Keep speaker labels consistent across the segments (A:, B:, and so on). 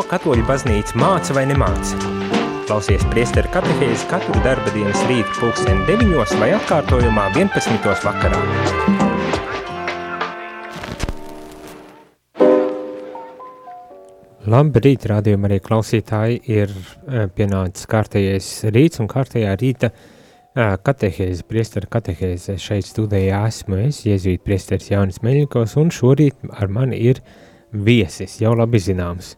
A: ko katoļu baznīca māca vai nemāca. Klausies priesteru katehēzi katru darba dienas rītu pulksteni 9 vai atkārtojumā 11. vakarā. Labrīt, rādījumi arī klausītāji, ir eh, pienācis kārtējais rīts un kārtējā rīta eh, katehēze, priestara katehēze. Šeit studējā esmu es, Jēzvīt priesteris Jānis Meļņikovs, un šorīt ar mani ir viesis, jau labi zināms.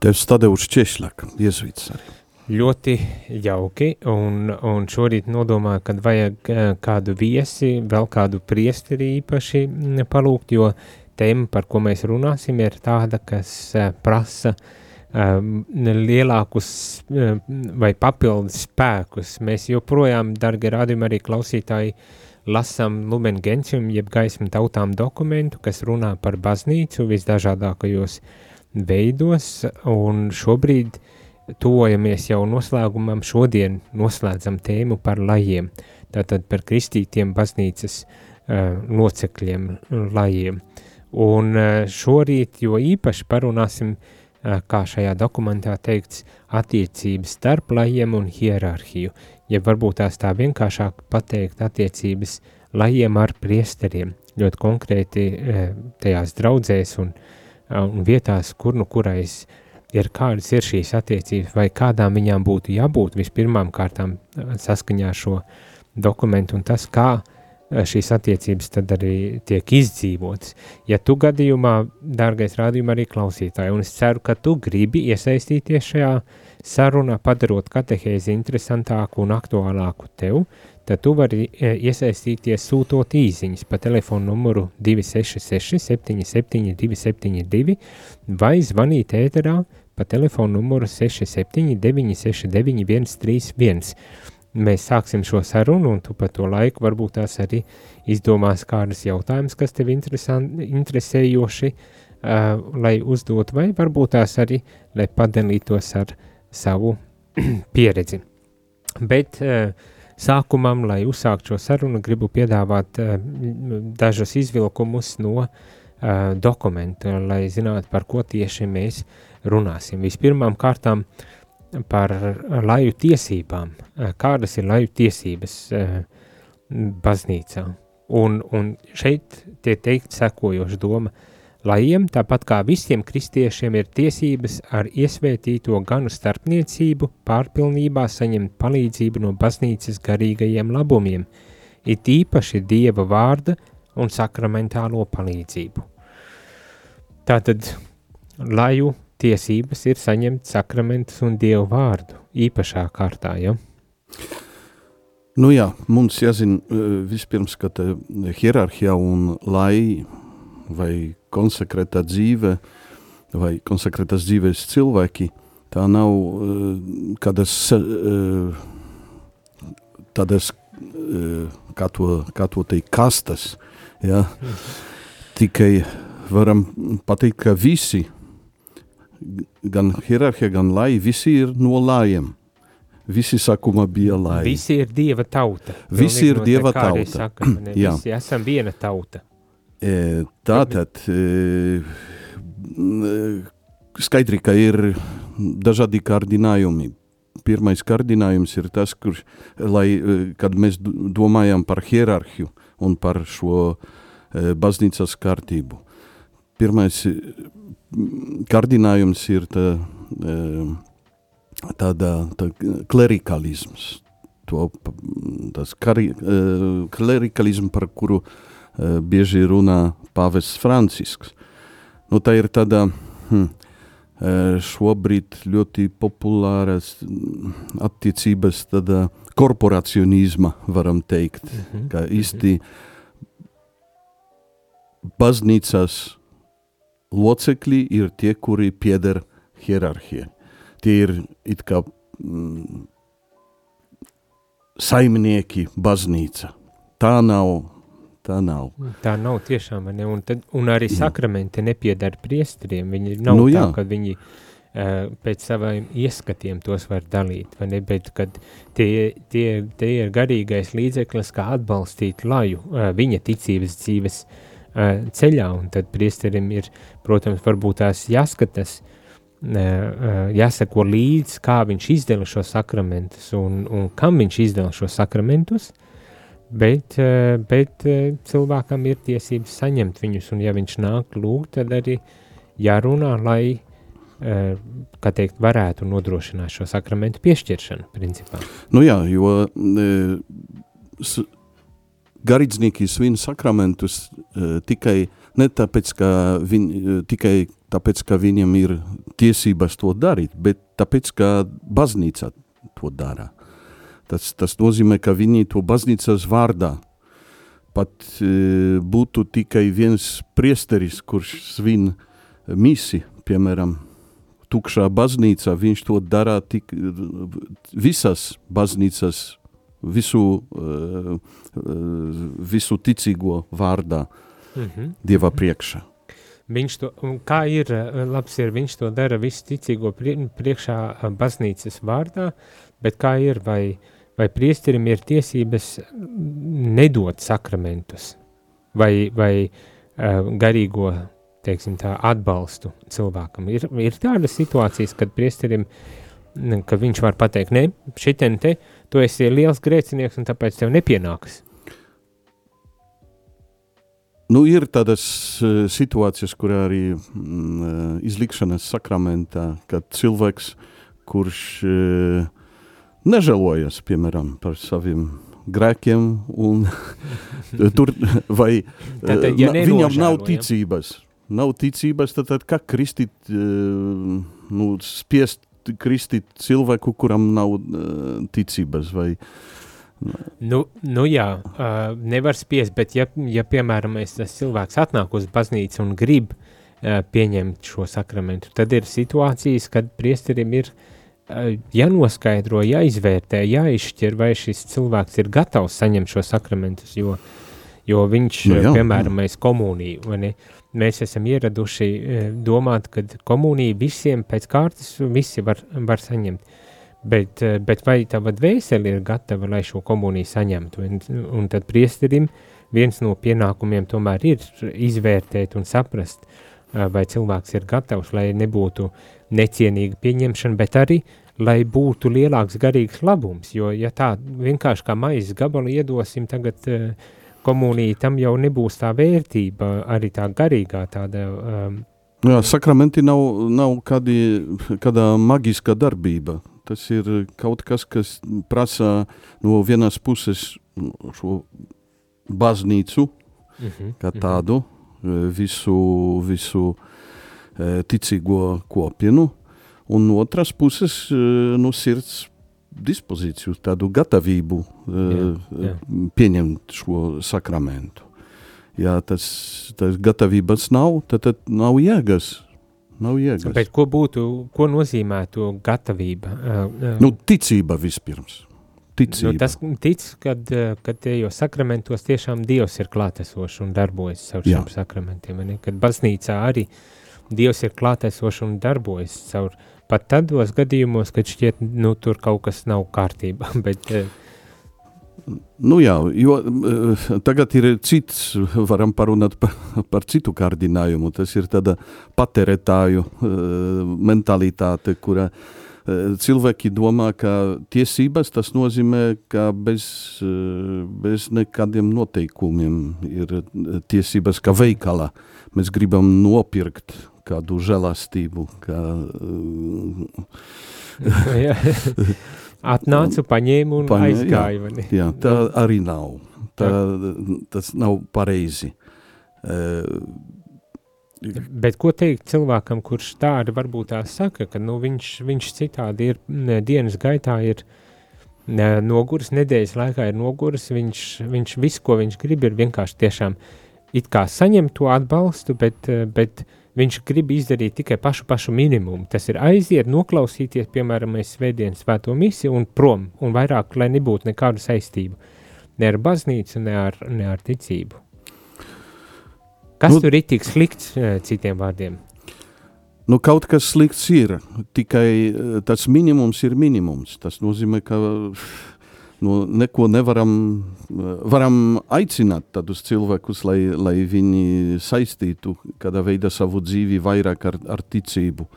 B: Tevs Tadeuš Češļak, Jēzvīts arī
A: ļoti jauki, un, un šorīt nodomāju, kad vajag eh, kādu viesi, vēl kādu priesteri īpaši mm, palūgt, jo tēma, par ko mēs runāsim, ir tāda, kas eh, prasa um, lielākus vai papildus spēkus. Mēs joprojām, dargi rādījumi arī klausītāji, lasām Lumen Gentium, jeb gaismu tautām dokumentu, kas runā par baznīcu visdažādākajos veidos, un šobrīd tuvojamies jau noslēgumam, šodien noslēdzam tēmu par lajiem, tātad par kristītiem baznīcas uh, locekļiem, lajiem. Un uh, šorīt jo īpaši parunāsim, uh, kā šajā dokumentā teikts, attiecības starp lajiem un hierarhiju, ja varbūt tās tā vienkāršāk pateikt attiecības lajiem ar priesteriem, ļoti konkrēti tajās draudzēs un, uh, un vietās, kur nu kurais uh, ir kādas ir šīs attiecības, vai kādām viņām būtu jābūt vispirmām kārtām saskaņā ar šo dokumentu, un tas, kā eh, šīs attiecības tad arī tiek izdzīvotas. Ja tu gadījumā, dārgais rādījuma arī klausītāji, un es ceru, ka tu gribi iesaistīties šajā sarunā, padarot katehēzi interesantāku un aktuālāku tev, tad tu vari eh, iesaistīties sūtot īziņas pa telefonu numuru 266 77 272 vai zvanīt ēterā pa telefonu numuru 679 691 131. Mēs sāksim šo sarunu, un tu pa to laiku varbūt tās arī izdomās kādas jautājumas, kas tev interesējoši, uh, lai uzdot, vai varbūt tās arī, lai padalītos ar savu pieredzi. Bet uh, sākumam, lai uzsāktu šo sarunu, gribu piedāvāt uh, dažas izvilkumus no uh, dokumenta, lai zinātu, par ko tieši mēs runāsim. Vispirmām kārtām par laju tiesībām. Kādas ir laju tiesības baznīcā? Un, un šeit tie teikt sekojoša doma. Lajiem, tāpat kā visiem kristiešiem, ir tiesības ar iesvētīto ganu starpniecību pārpilnībā saņemt palīdzību no baznīcas garīgajiem labumiem, it īpaši Dieva vārda un sakramentālo palīdzību. Tātad laju tiesības ir saņemt sakramentus un Dievu vārdu īpašā kārtā, ja?
B: Nu jā, mums jāzina eh, vispirms, ka hierarhija un lai vai konsekrētā dzīve vai konsekrētās dzīves cilvēki, tā nav uh, kādas uh, tādas, kā to, kā to teikt, kastas, ja? Tikai varam pateikt, ka visi, gan hierarhija, gan lai, visi ir no lājiem. Visi sākumā bija lai.
A: Visi ir dieva tauta.
B: Visi ir no dieva tauta.
A: Saka, ne, visi esam viena tauta.
B: E, tātad, e, skaidri, ka ir dažādi kārdinājumi. Pirmais kārdinājums ir tas, kurš, lai, e, kad mēs domājam par hierarhiju un par šo e, baznīcas kārtību. Pirmais kārdinājums ir tā, tāda tā klerikalisms. To, tas kari, klerikalisms, par kuru Eh, bieži runā Pāvests Francisks. Nu, tā ir tāda hm, šobrīd ļoti populāras hm, attiecības, tāda korporacionisma, varam teikt, mm -hmm. ka īsti baznīcas locekļi ir tie, kuri pieder hierarhijai. Tie ir it kā mm, saimnieki baznīca. Tā nav tā nav.
A: Tā nav tiešām, ne? Un, tad, un arī sakramenti nepiedara priestriem, viņi nav nu, tā, ka viņi pēc saviem ieskatiem tos var dalīt, vai ne, bet kad tie, tie, tie ir garīgais līdzeklis, kā atbalstīt laju viņa ticības dzīves uh, ceļā, un tad priesterim ir, protams, varbūt tās jāskatas, jāseko līdzi, kā viņš izdala šo sakramentus un, un kam viņš izdala šo sakramentus, bet, bet cilvēkam ir tiesības saņemt viņus, un ja viņš nāk lūgt, tad arī jārunā, lai, kā teikt, varētu nodrošināt šo sakramentu piešķiršanu, principā.
B: Nu jā, jo e, garīdznieki svin sakramentus e, tikai ne tāpēc, ka viņi, tikai tāpēc, ka viņam ir tiesības to darīt, bet tāpēc, ka baznīca to dara. Tas, tas nozīmē, ka viņi to baznīcas vārdā pat e, būtu tikai viens priesteris, kurš svin misi, piemēram, tukšā baznīcā, viņš to dara tik visas baznīcas, visu, e, e, visu ticīgo vārdā, mm -hmm. Dieva priekšā.
A: Viņš to, kā ir, labs ir, viņš to dara visu ticīgo priekšā baznīcas vārdā, bet kā ir, vai, vai priesterim ir tiesības nedot sakramentus vai, vai uh, garīgo, teiksim tā, atbalstu cilvēkam. Ir, ir tādas situācijas, kad priesterim, ka viņš var pateikt, ne, šitien te, tu esi liels grēcinieks un tāpēc tev nepienākas.
B: Nu, ir tādas uh, situācijas, kur arī mm, izlikšanas sakramentā, kad cilvēks, kurš uh, nežēlojas, piemēram, par saviem grēkiem, un tur vai
A: Tātad, ja
B: na, viņam nav ticības. Nav ticības, tad, tad kā kristīt, uh, nu, spiest kristīt cilvēku, kuram nav uh, ticības, vai uh,
A: Nu, nu jā, uh, nevar spiest, bet ja, ja piemēram tas cilvēks atnāk uz baznīcu un grib uh, pieņemt šo sakramentu, tad ir situācijas, kad priesterim ir uh, jānoskaidro, jāizvērtē, jāizšķir, vai šis cilvēks ir gatavs saņemt šo sakramentus, jo, jo viņš, nu, jā, piemēram, mēs komuniju, vai ne, mēs esam ieraduši domāt, ka komuniju visiem pēc kārtas visi var, var saņemt. Bet, eh, bet vai tava dvēsele ir gatava, lai šo komuniju saņemtu? Un, un tad priesterim viens no pienākumiem tomēr ir izvērtēt un saprast, eh, vai cilvēks ir gatavs, lai nebūtu necienīga pieņemšana, bet arī, lai būtu lielāks garīgs labums, jo ja tā vienkārši kā maizes gabalu iedosim tagad uh, komuniju, tam jau nebūs tā vērtība, arī tā garīgā tāda um,
B: Jā, sakramenti nav, nav kādi, kāda magiska darbība. Tas ir kaut kas, kas prasa no vienas puses šo baznīcu, mm -hmm. kā mhm. tādu, visu, visu e, ticīgo kopienu, un no otras puses e, no sirds dispozīciju, tādu gatavību jā, e, jā. pieņemt šo sakramentu. Ja tas, tas gatavības nav, tad, tad nav jēgas Nav jēgas.
A: Bet ko būtu, ko nozīmē to gatavība?
B: Nu, ticība vispirms. Ticība.
A: Nu, tas tic, kad, kad tajos sakramentos tiešām Dievs ir klātesošs un darbojas caur šiem sakramentiem. Ne? Kad baznīcā arī Dievs ir klātesošs un darbojas caur pat tādos gadījumos, kad šķiet, nu, tur kaut kas nav kārtībā, bet
B: Nu jā, jo uh, tagad ir cits, varam parunāt par, par citu kārdinājumu. Tas ir tāda patērētāju uh, mentalitāte, kura cilvēki domā, ka tiesības tas nozīmē, ka bez, bez nekādiem noteikumiem ir tiesības, ka veikala mēs gribam nopirkt kādu žēlastību. Kā,
A: Atnācu, paņēmu un Paņē, aizgāju.
B: Jā, jā, tā arī nav. Tā, tas nav pareizi. Uh,
A: Bet ko teikt cilvēkam, kurš tādi varbūt tā saka, ka nu, viņš, viņš citādi ir ne, dienas gaitā ir ne, noguris, nedēļas laikā ir noguris, viņš, viņš visu, ko viņš grib, ir vienkārši tiešām it kā saņemt to atbalstu, bet, bet uh, Viņš grib izdarīt tikai pašu, pašu minimumu. Tas ir aiziet, noklausīties, piemēram, svētdienas svēto misiju un prom, un vairāk, lai nebūtu nekādu saistību. Ne ar baznīcu, ne ar, ne ar ticību. Kas nu, tur ir tik slikts, eh, citiem vārdiem?
B: Nu, kaut kas slikts ir, tikai eh, tas minimums ir minimums. Tas nozīmē, ka nu, neko nevaram varam aicināt tādus cilvēkus, lai, lai viņi saistītu kādā veidā savu dzīvi vairāk ar, ar ticību.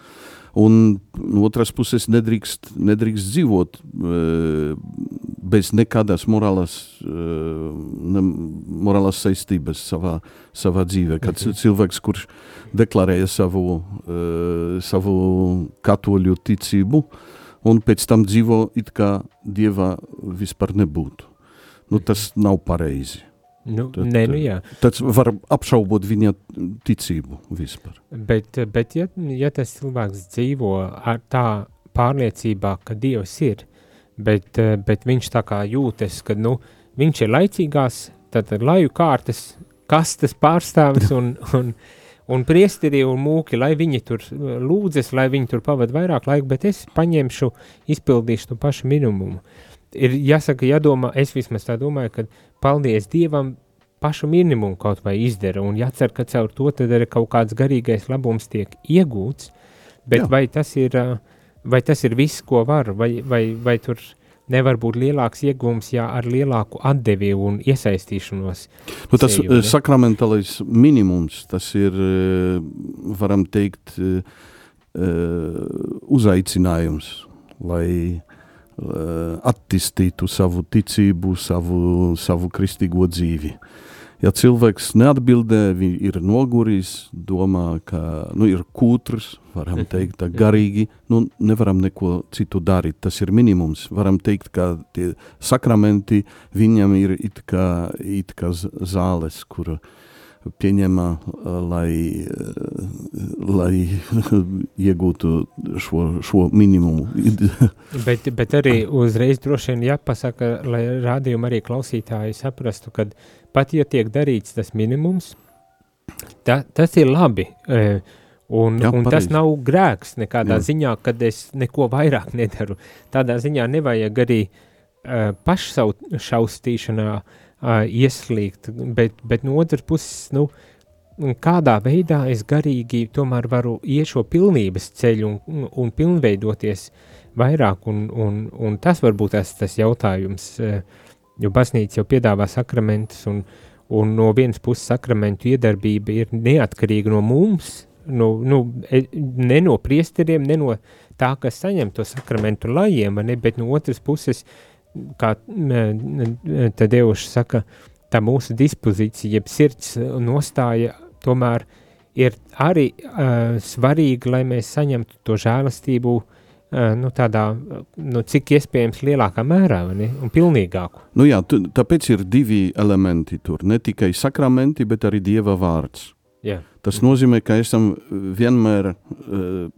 B: Un no otras puses nedrīkst, nedrīkst dzīvot uh, bez nekādas morālas, uh, ne, morālas saistības savā, savā dzīvē. Kad mhm. cilvēks, kurš deklarēja savu, uh, savu katoļu ticību, un pēc tam dzīvo it kā dieva vispār nebūtu. Nu, tas nav pareizi.
A: Nu, tad, nē, nu jā.
B: Tas var apšaubot viņa ticību vispār.
A: Bet, bet ja, ja tas cilvēks dzīvo ar tā pārliecībā, ka Dievs ir, bet, bet viņš tā kā jūtas, ka nu, viņš ir laicīgās, tad laju kārtas, kastes pārstāvis un, un, un priesteri un mūki, lai viņi tur lūdzas, lai viņi tur pavada vairāk laika, bet es paņemšu, izpildīšu to pašu minimumu. Ir jāsaka, jādomā, es vismaz tā domāju, ka paldies Dievam pašu minimumu kaut vai izdara, un jācer, ka caur to tad arī kaut kāds garīgais labums tiek iegūts, bet Jā. vai tas ir, vai tas ir viss, ko var, vai, vai, vai tur nevar būt lielāks iegūms, ja ar lielāku atdevi un iesaistīšanos.
B: Nu, tas seju, sakramentālais minimums, tas ir, varam teikt, uzaicinājums, lai Eh, attīstītu savu ticību, savu, savu kristīgo dzīvi. Ja cilvēks neatbildē, viņš ir noguris, domā, ka nu, ir kūtrs, varam mhm. teikt, tā garīgi, nu, nevaram neko citu darīt. Tas ir minimums. Varam teikt, ka tie sakramenti viņam ir it kā, it kā zāles, kur uh, pieņēma, lai, lai iegūtu šo, šo minimumu.
A: bet, bet arī uzreiz droši vien jāpasaka, lai rādījumi arī klausītāji saprastu, ka pat ja tiek darīts tas minimums, ta, tas ir labi. Un, Jā, un pareizi. tas nav grēks nekādā Jā. ziņā, kad es neko vairāk nedaru. Tādā ziņā nevajag arī uh, pašsaustīšanā uh, uh, ieslīgt, bet, bet no otras puses, nu, kādā veidā es garīgi tomēr varu iet šo pilnības ceļu un, un pilnveidoties vairāk, un, un, un tas varbūt tas, tas jautājums, jo baznīca jau piedāvā sakramentus, un, un no vienas puses sakramentu iedarbība ir neatkarīga no mums, no, nu, e, ne no priesteriem, ne no tā, kas saņem to sakramentu lajiem, ne, bet no otras puses kā Tadeuši saka, tā mūsu dispozīcija, jeb sirds nostāja tomēr ir arī uh, svarīga, lai mēs saņemtu to žēlastību uh, nu, tādā, nu, cik iespējams lielākā mērā ne, un pilnīgāku.
B: Nu jā, tu, tāpēc ir divi elementi tur, ne tikai sakramenti, bet arī Dieva vārds.
A: Jā.
B: Tas nozīmē, ka esam vienmēr uh,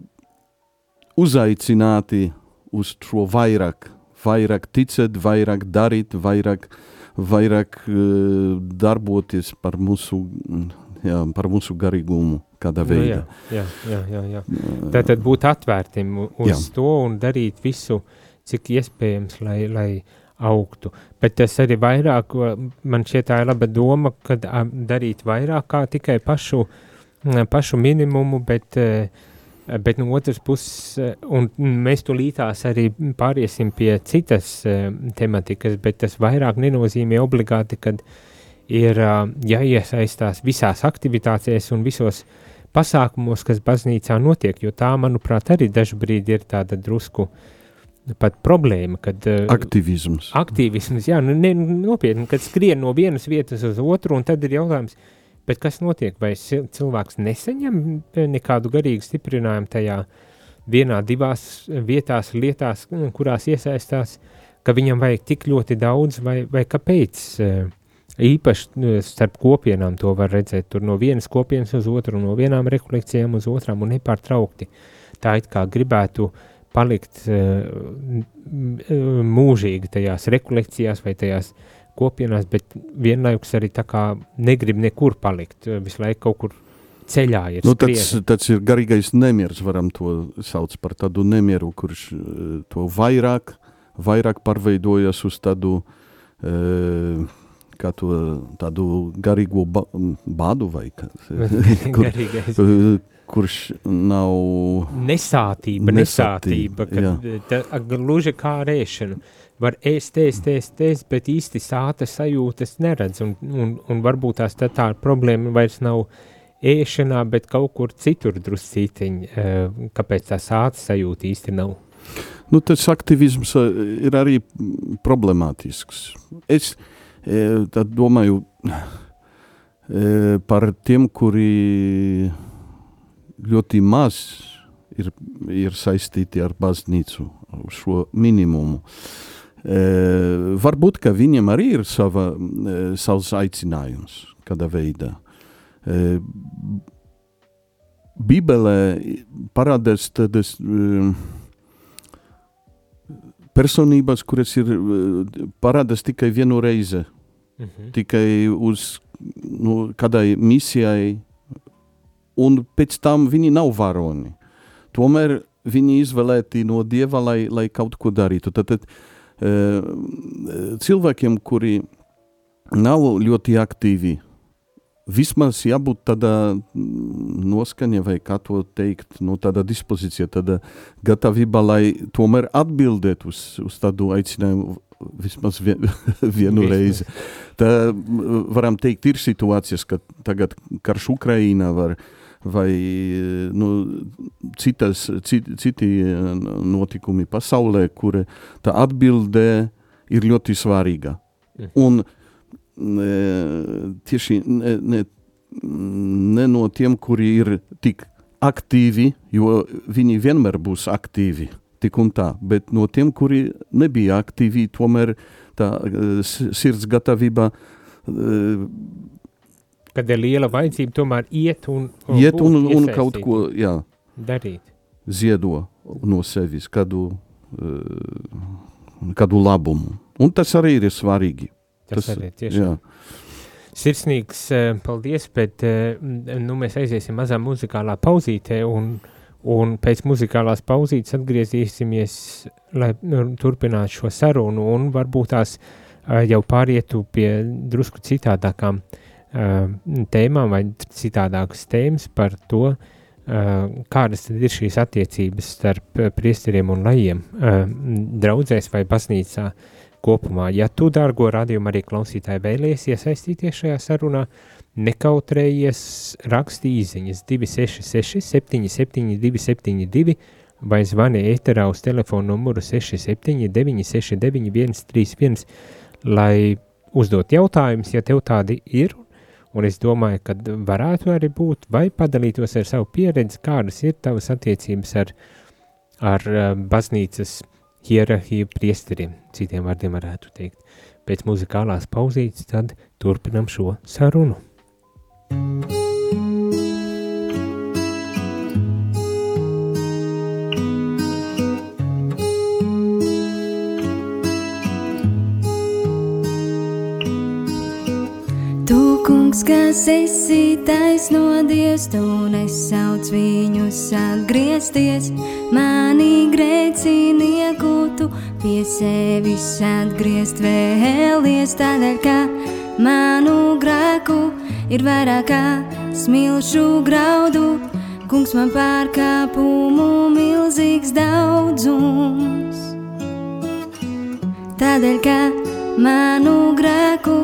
B: uzaicināti uz šo vairāk vairāk ticēt, vairāk darīt, vairāk, vairāk uh, darboties par mūsu, jā, par mūsu garīgumu kādā nu veidā.
A: Nu, jā, jā, jā, jā. Tā tad būt atvērtiem uz jā. to un darīt visu, cik iespējams, lai, lai augtu. Bet tas arī vairāk, man šķiet tā ir laba doma, kad darīt vairāk kā tikai pašu, pašu minimumu, bet uh, bet no otras puses, eh, un mēs tulītās arī pāriesim pie citas uh, tematikas, bet tas vairāk nenozīmē obligāti, kad ir uh, jāiesaistās visās aktivitātēs un visos pasākumos, kas baznīcā notiek, jo tā, manuprāt, arī dažbrīd ir tāda drusku pat problēma, kad... Uh,
B: aktivisms.
A: Aktivisms, jā, nu, ne, nopietni, kad skrien no vienas vietas uz otru, un tad ir jautājums, uh, Bet kas notiek? Vai cilvēks nesaņem nekādu garīgu stiprinājumu tajā vienā, divās vietās, lietās, kurās iesaistās, ka viņam vajag tik ļoti daudz, vai, vai kāpēc? Īpaši nu, starp kopienām to var redzēt, tur no vienas kopienas uz otru, no vienām rekolekcijām uz otrām un nepārtraukti. Tā it kā gribētu palikt uh, mūžīgi tajās rekolekcijās vai tajās uh, kopienās, bet vienlaikus arī tā kā negrib nekur palikt, visu laiku kaut kur ceļā ir.
B: Nu, tāds, tāds ir garīgais nemieris, varam to sauc par tādu nemieru, kurš to vairāk, vairāk pārveidojas uz tādu, e, kā to tādu garīgo ba bādu vai kā, kur, kurš nav...
A: Nesātība, nesātība, nesātība kad, tā, gluži kā rēšana var ēst, ēst, ēst, ēst, bet īsti sāta sajūtas neredz, un, un, un varbūt tās tā, tā problēma vairs nav ēšanā, bet kaut kur citur druscītiņ, uh, kāpēc tā sāta sajūta īsti nav.
B: Nu, tas aktivisms ir arī problemātisks. Es tad domāju par tiem, kuri ļoti maz ir, ir saistīti ar baznīcu, šo minimumu. Varbūt, ka viņiem arī ir sava, savs aicinājums kādā veidā. Bībelē parādās tādas personības, kuras ir parādās tikai vienu reizi, mm -hmm. tikai uz nu, kādai misijai, un pēc tam viņi nav varoni. Tomēr viņi izvēlēti no Dieva, lai, lai kaut ko darītu. Tad, tad uh, cilvēkiem, kuri nav ļoti aktīvi, vismaz jābūt tādā noskaņa, vai kā to teikt, no tāda dispozīcija, tāda gatavība, lai tomēr atbildētu uz, uz tādu aicinājumu vismaz vien, vienu reizi. Tā varam teikt, ir situācijas, ka tagad karš Ukraīnā var vai nu, citas, cit, citi notikumi pasaulē, kur tā atbilde ir ļoti svarīga. Mhm. Un tieši ne, ne, ne no tiem, kuri ir tik aktīvi, jo viņi vienmēr būs aktīvi, tik un tā, bet no tiem, kuri nebija aktīvi, tomēr tā sirds gatavība
A: kad ir liela vajadzība, tomēr iet un, un,
B: iet un, un, un kaut ko jā,
A: darīt.
B: Ziedo no sevis kādu, uh, kādu labumu. Un tas arī ir svarīgi.
A: Tas, tas arī tiešām. Sirsnīgs uh, paldies, bet uh, nu, mēs aiziesim mazā muzikālā pauzītē un, un pēc muzikālās pauzītes atgriezīsimies, lai nu, turpinātu šo sarunu un varbūt tās uh, jau pārietu pie drusku citādākām uh, tēmām vai citādākas tēmas par to, uh, kādas tad ir šīs attiecības starp priesteriem un lajiem draudzēs vai baznīcā kopumā. Ja tu, dārgo radījumu arī klausītāji, vēlies iesaistīties šajā sarunā, nekautrējies raksti īziņas 266 772 72 vai zvani ēterā uz telefonu numuru 679 691 131, lai uzdot jautājumus, ja tev tādi ir, un es domāju, ka varētu arī būt, vai padalītos ar savu pieredzi, kādas ir tavas attiecības ar, ar uh, baznīcas hierarhiju priesteriem, citiem vārdiem varētu teikt. Pēc muzikālās pauzītes tad turpinam šo sarunu.
C: Kas esi taisno Dievs, tu nesauc viņus atgriezties, mani grēcinieku tu pie sevis atgriezt vēlies, tādēļ, ka manu grēku ir vairāk kā smilšu graudu, kungs man pārkāpumu milzīgs daudzums. Tādēļ, ka manu grēku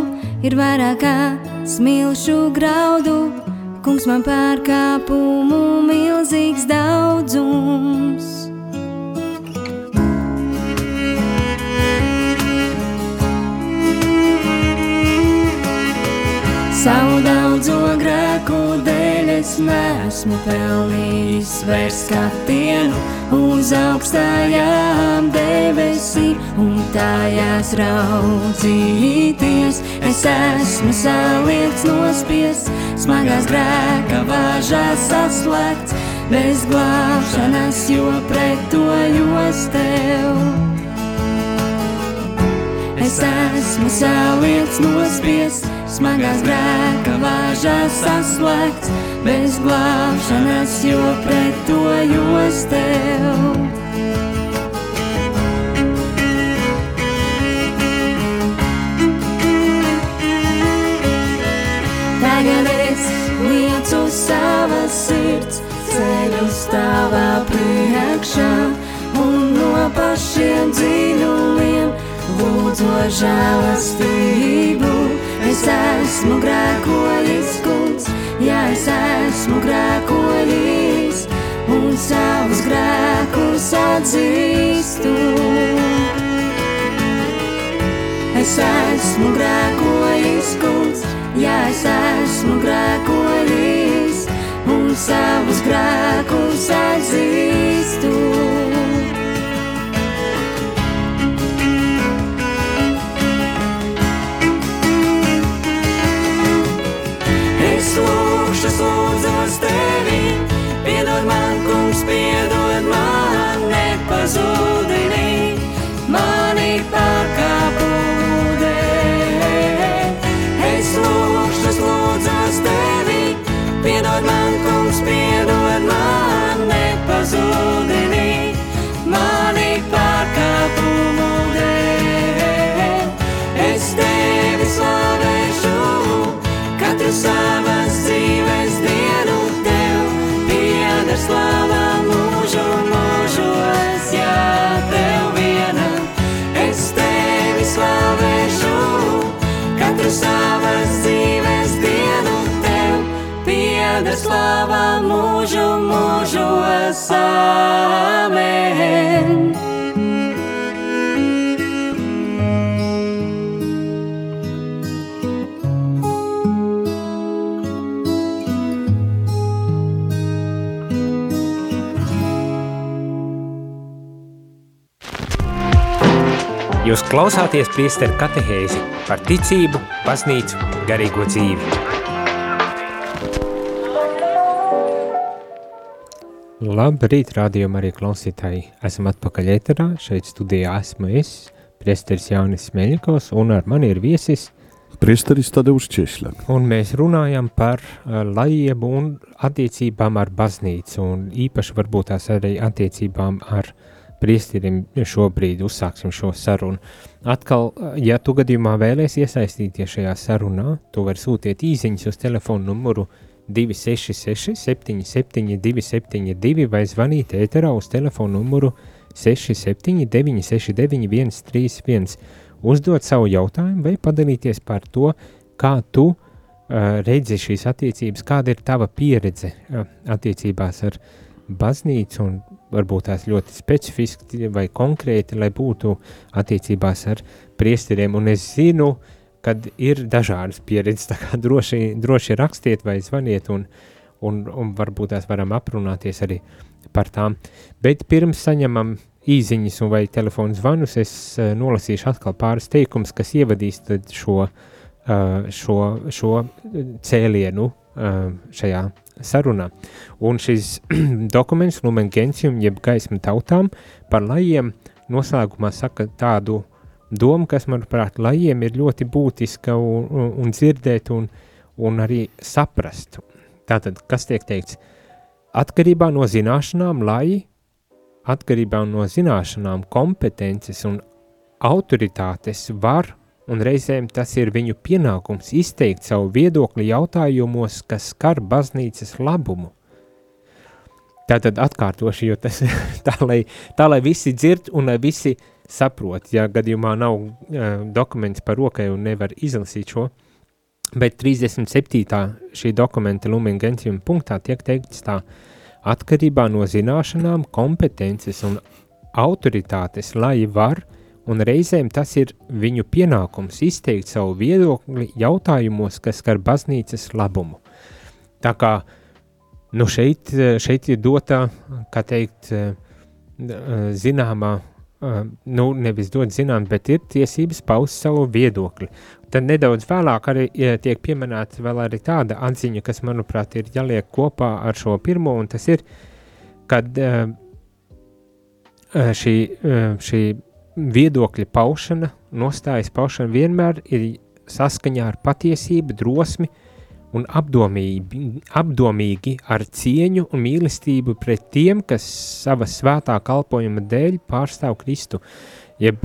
C: ir vairāk kā smilšu graudu, kungs man pārkāpumu milzīgs daudzums. Savu daudzo grēku dēļ es neesmu pelnījis vairs skatienu uz augstajām debesīm un tajās raudzīties. Es esmu saliekts nospies, smagās grēka vāžās saslēgts, bez glābšanas, jo pretojos tev. Es esmu saliekts nospies, smagās grēka vāžās saslēgts, bez glābšanas, jo pretojos tev. Tagad es liecu savas sirds, ceļu stāvā priekšā un no pašiem dziļumiem to žēlastību. Atzīstu. Es esmu grēkojis, kungs, ja es esmu grēkojis un savus grēkus atzīstu. So. Pieder slava mūžu mūžos, amen.
A: Jūs klausāties priesteru katehēzi par ticību, baznīcu, garīgo dzīvi. Labrīt, rādījumā arī klausītāji. Esam atpakaļ ēterā, šeit studijā esmu es, priesteris Jānis Meļikovs, un ar mani ir viesis,
B: Priesteris Tadeusz Češļak.
A: un mēs runājam par uh, lajiebu un attiecībām ar baznīcu, un īpaši varbūt tās arī attiecībām ar priesteriem šobrīd uzsāksim šo sarunu. Atkal, uh, ja tu gadījumā vēlies iesaistīties šajā sarunā, tu vari sūtiet īziņas uz telefonu numuru 266 77 272 vai zvanīt ēterā uz telefonu numuru 67 969 131 uzdot savu jautājumu vai padalīties par to, kā tu uh, redzi šīs attiecības, kāda ir tava pieredze uh, attiecībās ar baznīcu un varbūt tās ļoti specifiski vai konkrēti, lai būtu attiecībās ar priesteriem. Un es zinu, kad ir dažādas pieredzes, tā kā droši, droši rakstiet vai zvaniet un, un, un varbūt tās varam aprunāties arī par tām. Bet pirms saņemam īziņas un vai telefonu zvanus, es uh, nolasīšu atkal pāris teikums, kas ievadīs šo, uh, šo, šo cēlienu uh, šajā sarunā. Un šis dokuments, Lumen Gentium, jeb gaisma tautām, par lajiem noslēgumā saka tādu domu, kas, manuprāt, lajiem ir ļoti būtiska un, un, un dzirdēt un, un arī saprast. Tātad, kas tiek teikts? Atkarībā no zināšanām, lai atkarībā no zināšanām, kompetences un autoritātes var un reizēm tas ir viņu pienākums izteikt savu viedokli jautājumos, kas skar baznīcas labumu. Tātad atkārtoši, jo tas tā, lai, tā, lai visi dzird un lai visi saprot, ja gadījumā nav uh, dokuments par rokai un nevar izlasīt šo, bet 37. šī dokumenta Lumen Gentium punktā tiek teikts tā, atkarībā no zināšanām, kompetences un autoritātes, lai var, un reizēm tas ir viņu pienākums izteikt savu viedokli jautājumos, kas skar baznīcas labumu. Tā kā nu šeit, šeit ir dota, kā teikt, zināmā, nu nevis dot zinām, bet ir tiesības paust savu viedokli. Tad nedaudz vēlāk arī tiek pieminēta vēl arī tāda atziņa, kas, manuprāt, ir jāliek kopā ar šo pirmo, un tas ir, kad šī, šī viedokļa paušana, nostājas paušana vienmēr ir saskaņā ar patiesību, drosmi un apdomīgi, apdomīgi ar cieņu un mīlestību pret tiem, kas sava svētā kalpojuma dēļ pārstāv Kristu. Jeb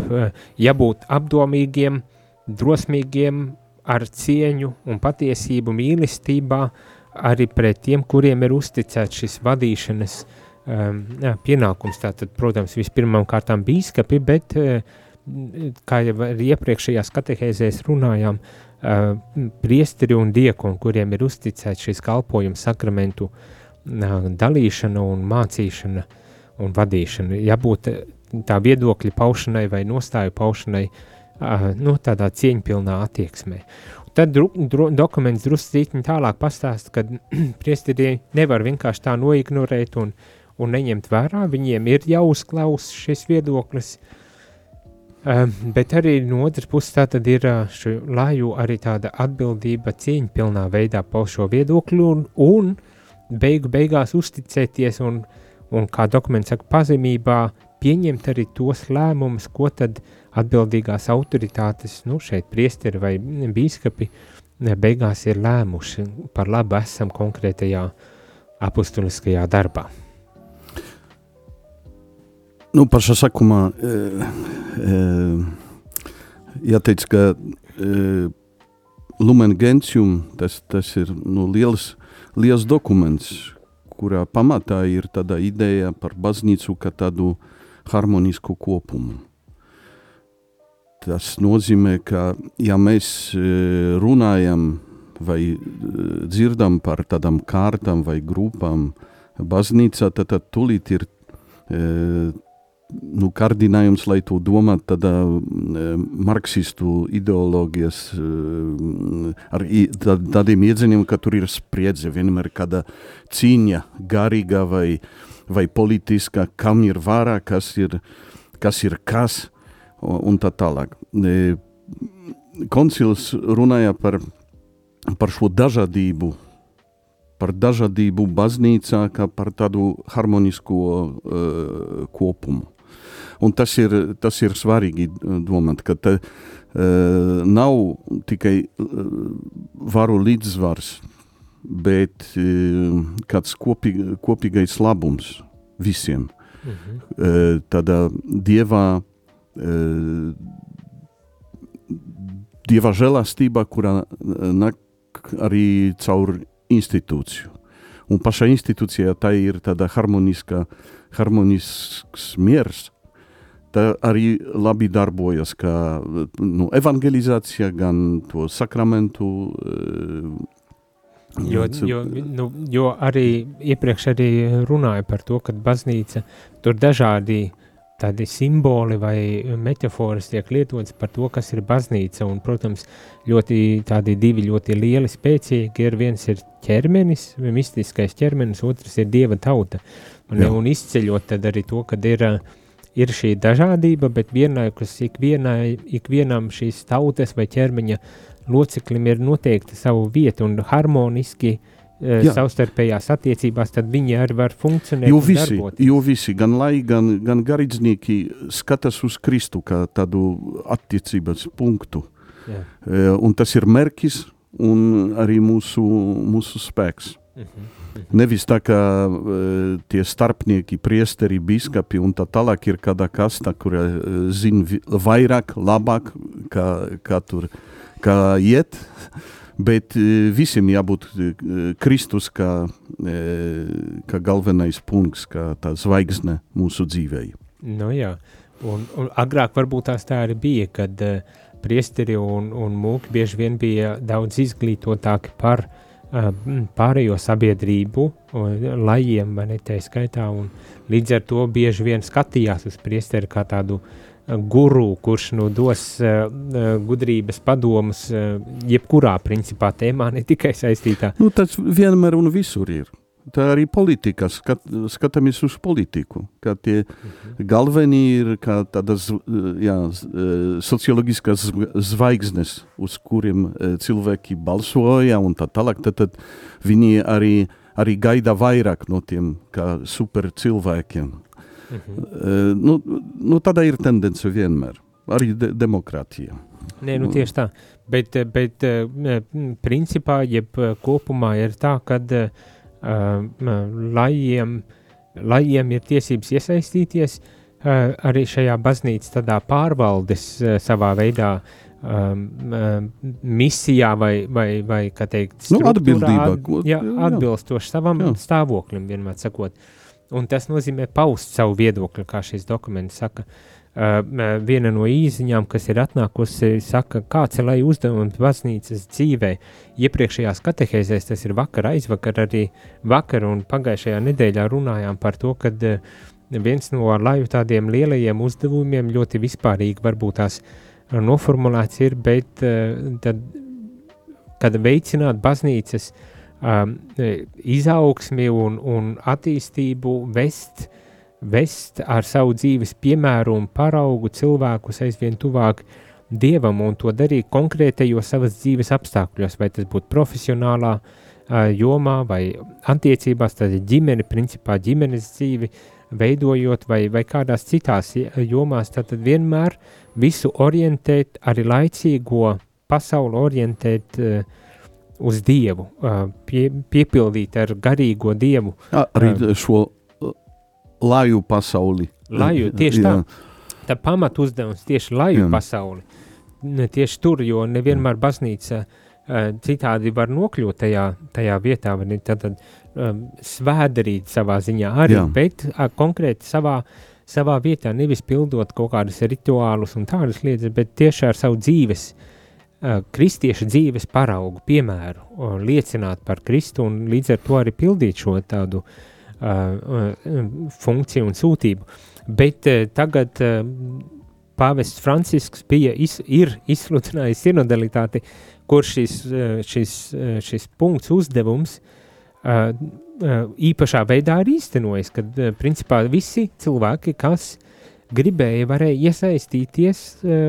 A: jābūt apdomīgiem, drosmīgiem ar cieņu un patiesību mīlestībā arī pret tiem, kuriem ir uzticēts šis vadīšanas um, pienākums. Tātad, protams, vispirmām kārtām bīskapi, bet uh, kā jau iepriekšējās katehēzēs runājām, uh, priesteri un diekoni, kuriem ir uzticēts šis kalpojums sakramentu uh, dalīšana un mācīšana un vadīšana. Jābūt tā viedokļa paušanai vai nostāju paušanai uh, nu, tādā cieņpilnā attieksmē. Tad dru, dru, dokuments drusku tālāk pastāsta, ka priesteri nevar vienkārši tā noignorēt un, un neņemt vērā. Viņiem ir jāuzklaus šis viedoklis, um, bet arī no otras puses tā tad ir šo laju arī tāda atbildība cieņpilnā veidā paust šo viedokli un, un beigu beigās uzticēties un, un kā dokuments saka, pazemībā pieņemt arī tos lēmumus, ko tad atbildīgās autoritātes, nu šeit priesteri vai bīskapi, beigās ir lēmuši par labu esam konkrētajā apustuliskajā darbā.
B: Nu, pašā sākumā e, e, jāteic, ka e, Lumen Gentium tas, tas ir nu, liels, liels dokuments, kurā pamatā ir tāda ideja par baznīcu kā tādu harmonisku kopumu. Tas nozīmē, ka ja mēs runājam vai dzirdam par tādām kārtām vai grupām baznīcā, tad, tad tulīt ir nu, kārdinājums, lai to domātu tādā marksistu ideoloģijas, ar tā, tādiem iedziniem, ka tur ir spriedze, vienmēr kāda cīņa garīga vai, vai politiska, kam ir vārā, kas ir kas, ir kas un tā tālāk. Koncils runāja par, par šo dažādību, par dažādību baznīcā, kā par tādu harmonisko uh, kopumu. Un tas ir, tas ir svarīgi eh, domāt, ka te, uh, nav tikai uh, varu līdzsvars, bet uh, kāds kopī, kopīgais labums visiem. Mhm. Uh, tādā dievā, uh, dieva žēlastībā, kurā nāk arī caur institūciju. Un pašā institūcijā tā ir tāda harmoniska, harmonisks miers, arī labi darbojas, kā nu, evangelizācija, gan to sakramentu.
A: Eh, jo, jo, nu, jo arī iepriekš arī runāja par to, ka baznīca tur dažādi tādi simboli vai metafāras tiek lietotas par to, kas ir baznīca. Un, protams, ļoti tādi divi ļoti lieli, spēcīgi ir viens ir ķermenis, mistiskais ķermenis, otrs ir dieva tauta. Un, un izceļot tad arī to, kad ir uh, ir šī dažādība, bet vienlaikus ikvienai, ikvienam šīs tautas vai ķermeņa loceklim ir noteikta savu vietu un harmoniski uh, savstarpējās attiecībās, tad viņi arī var funkcionēt.
B: Jo visi, darboties. jo visi gan lai, gan, gan garīdznieki skatās uz Kristu kā tādu attiecības punktu. Jā. Uh, un tas ir merkis un arī mūsu, mūsu spēks. Uh mhm. -huh. Nevis tā kā uh, tie starpnieki, priesteri, biskapi un tā tālāk ir kāda kasta, kura uh, zina vairāk, labāk, kā, kā tur kā iet. Bet uh, visiem jābūt Kristus kā, kā galvenais punkts, kā tā zvaigzne mūsu dzīvei.
A: Nu jā, un, un agrāk varbūt tās tā arī bija, kad priesteri un, un mūki bieži vien bija daudz izglītotāki par uh, pārējo sabiedrību, lajiem, vai ne tā skaitā, un līdz ar to bieži vien skatījās uz priesteri kā tādu guru, kurš nu dos uh, gudrības padomus uh, jebkurā principā tēmā, ne tikai saistītā.
B: Nu, tas vienmēr un visur ir. Tā arī politika, skat, skatāmies uz politiku, kā tie mhm. galvenie ir kā tādas jā, socioloģiskas zvaigznes, uz kuriem cilvēki balsoja un tā tālāk, tad, tad viņi arī, arī gaida vairāk no tiem kā super cilvēkiem. Uh -huh. nu, nu, tāda ir tendence vienmēr, arī de demokrātija.
A: Nē, nu tieši tā, bet, bet principā, jeb kopumā ir tā, kad uh, lajiem, lajiem ir tiesības iesaistīties arī šajā baznīcas pārvaldes savā veidā um, um, misijā vai, vai, vai kā teikt,
B: Nu, atbildībā,
A: at- jā, atbilstoši savam
B: Jā.
A: stāvoklim, vienmēr sakot. Un tas nozīmē paust savu viedokli, kā šis dokuments saka. Uh, viena no īziņām, kas ir atnākusi, saka, kāds ir lai uzdevums baznīcas dzīvē. Iepriekšējās katehēzēs, tas ir vakar, aizvakar, arī vakar un pagājušajā nedēļā runājām par to, ka uh, viens no laju tādiem lielajiem uzdevumiem ļoti vispārīgi varbūt tās uh, noformulēts ir, bet uh, tad, kad veicināt baznīcas um, izaugsmi un, un attīstību, vest, vest ar savu dzīves piemēru un paraugu cilvēkus aizvien tuvāk dievam un to darīt konkrētajos savas dzīves apstākļos, vai tas būtu profesionālā jomā vai attiecībās, tad ģimene, principā ģimenes dzīvi veidojot vai, vai kādās citās jomās, tad vienmēr visu orientēt, arī laicīgo pasauli orientēt uh, uz Dievu, pie, piepildīt ar garīgo Dievu,
B: Arī šo laju pasauli.
A: Laju, tieši
B: Jā.
A: tā. tā pamat uzdevums tieši laju
B: Jā.
A: pasauli. Ne, tieši tur, jo nevienmēr baznīca citādi var nokļūt tajā, tajā vietā, vai tad, tad um, svēdarīt savā ziņā arī,
B: Jā.
A: bet uh, konkrēti savā, savā vietā nevis pildot kaut kādus rituālus un tādas lietas, bet tieši ar savu dzīves, uh, kristieša dzīves paraugu, piemēru, liecināt par Kristu un līdz ar to arī pildīt šo tādu funkciju un sūtību. Bet uh, tagad uh, pāvests Francisks bija, iz, ir izsludinājis sinodalitāti, kur šis, uh, šis, uh, šis punkts uzdevums uh, uh, īpašā veidā ir īstenojis, kad uh, principā visi cilvēki, kas gribēja, varēja iesaistīties uh,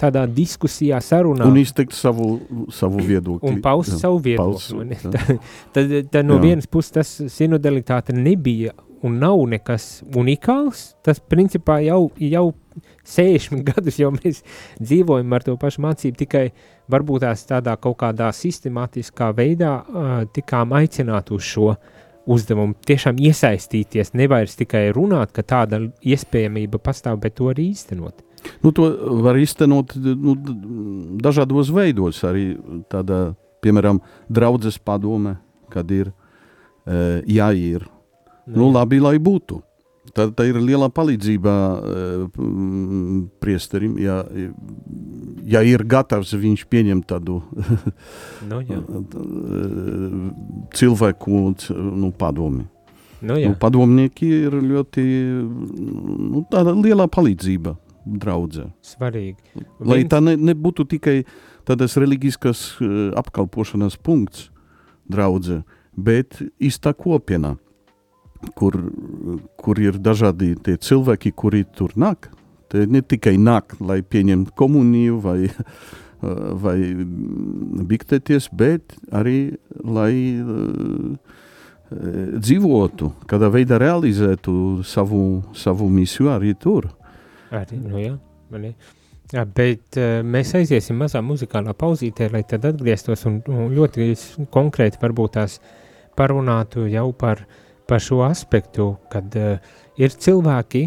A: tādā diskusijā, sarunā
B: Un izteikt savu, savu viedokli.
A: un paust savu viedokli.
B: jā.
A: Tad, tad, tad no
B: Jā.
A: vienas puses tas sinodalitāte nebija un nav nekas unikāls. Tas principā jau, jau 60 gadus jau mēs dzīvojam ar to pašu mācību, tikai varbūt tās tādā kaut kādā sistemātiskā veidā uh, tikām aicināt uz šo uzdevumu, tiešām iesaistīties, nevis tikai runāt, ka tāda iespējamība pastāv, bet to arī īstenot.
B: Nu, to var iztenot nu, dažādos veidos. Arī tādā, piemēram, draudzes padome, kad ir e, jāir. Nu, labi, lai būtu. Tā, tā ir liela palīdzība e, mm, priesterim, ja, ja ir gatavs viņš pieņemt tādu
A: nu, jā,
B: e, cilvēku nu, padomi.
A: nu, jā.
B: Nu, padomnieki ir ļoti nu, liela palīdzība draudzē.
A: svarīgi.
B: Lai
A: Viens-
B: tā ne, nebūtu tikai tādas reliģiskas uh, apkalpošanas punkts draudzē, bet īsta kopiena, kur, kur ir dažādi cilvēki, kuri tur nāk. Te ne tikai nāk, lai pieņemtu komuniju vai, uh, vai biktēties, bet arī lai uh, eh, dzīvotu, kādā veidā realizētu savu, savu misiju arī tur.
A: Arī, nu jā, ne? Jā, bet uh, mēs aiziesim mazā muzikālā pauzītē, lai tad atgrieztos un, un ļoti konkrēti varbūt tās parunātu jau par, par šo aspektu, kad uh, ir cilvēki,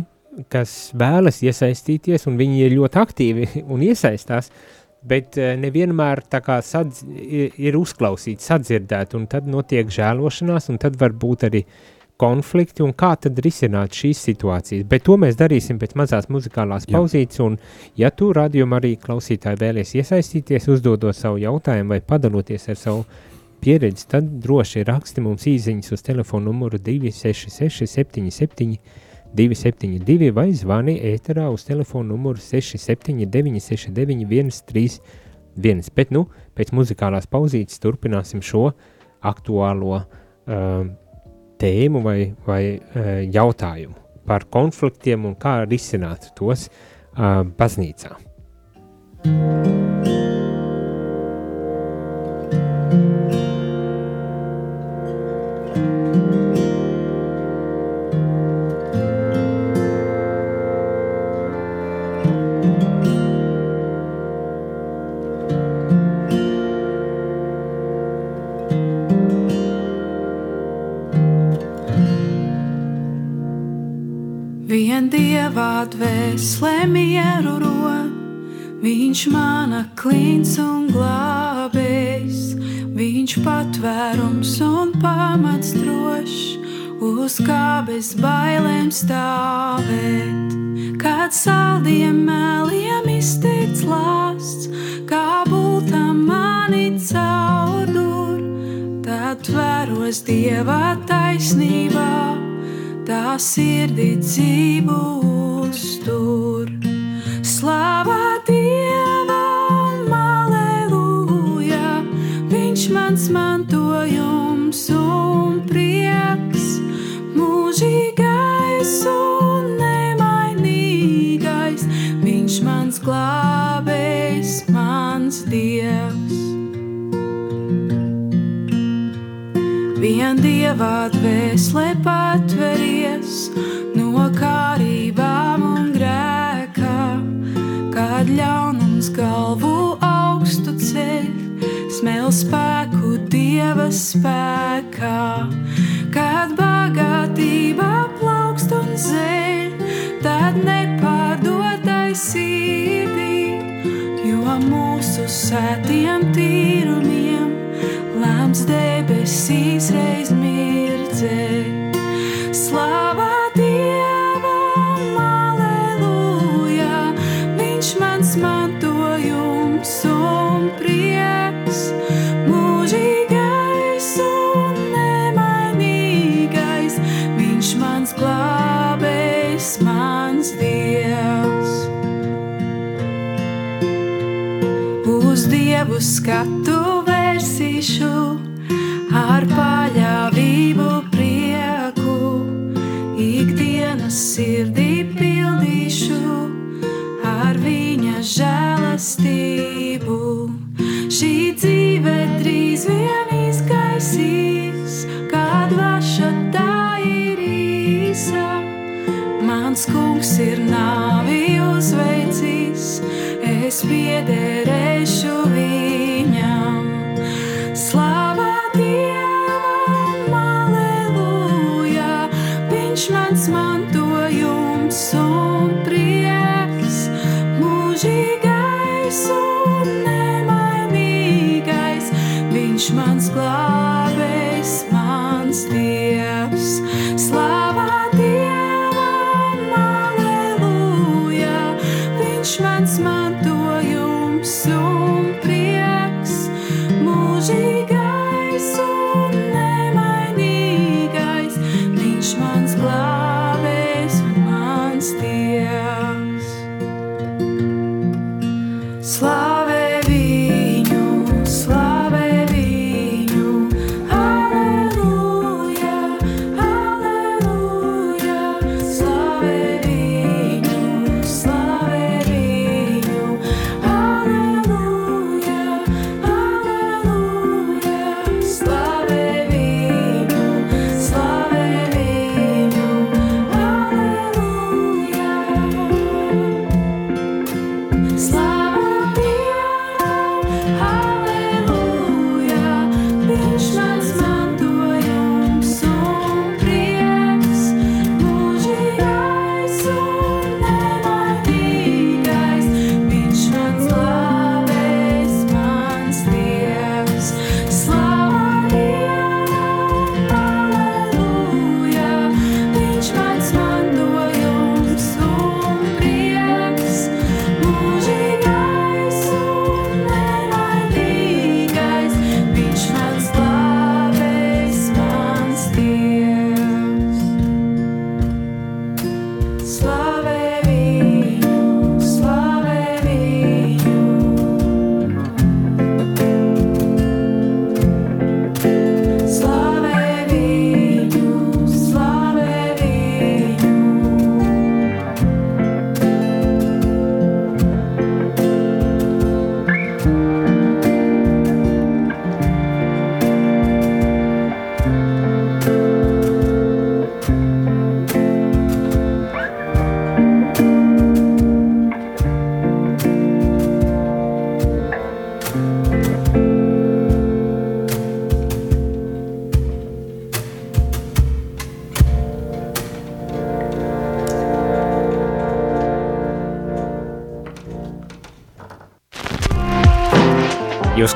A: kas vēlas iesaistīties un viņi ir ļoti aktīvi un iesaistās, bet uh, nevienmēr tā kā sadz, ir, uzklausīti, sadzirdēti, un tad notiek žēlošanās, un tad var būt arī konflikti un kā tad risināt šīs situācijas. Bet to mēs darīsim pēc mazās muzikālās
B: Jā.
A: pauzītes, un ja tu radījumā arī klausītāji vēlies iesaistīties, uzdodot savu jautājumu vai padaloties ar savu pieredzi, tad droši raksti mums īziņas uz telefonu numuru 266 77 272 vai zvani ēterā uz telefonu numuru 679 691 131. Bet nu, pēc muzikālās pauzītes turpināsim šo aktuālo uh, tēmu vai, vai uh, jautājumu par konfliktiem un kā risināt tos uh, baznīcā.
D: Vien dievā Viņš mana klints un glābējs, viņš patvērums un pamats drošs, uz kā bez bailēm stāvēt. Kad saldiem meliem izteikts lāsts, kā bultam mani caudur, tad tvēros dievā taisnībā, tā sirdī dzīvu uztur. Dievā dvēselē patveries no kārībām un grēkā, kad ļaunums galvu augstu ceļ, smēl spēku dieva spēkā, kad bagātība plaukst un zeļ, tad nepārdotai sirdī, jo mūsu sētiem tīrumiem lēms debesīs reiz nemainīgais, viņš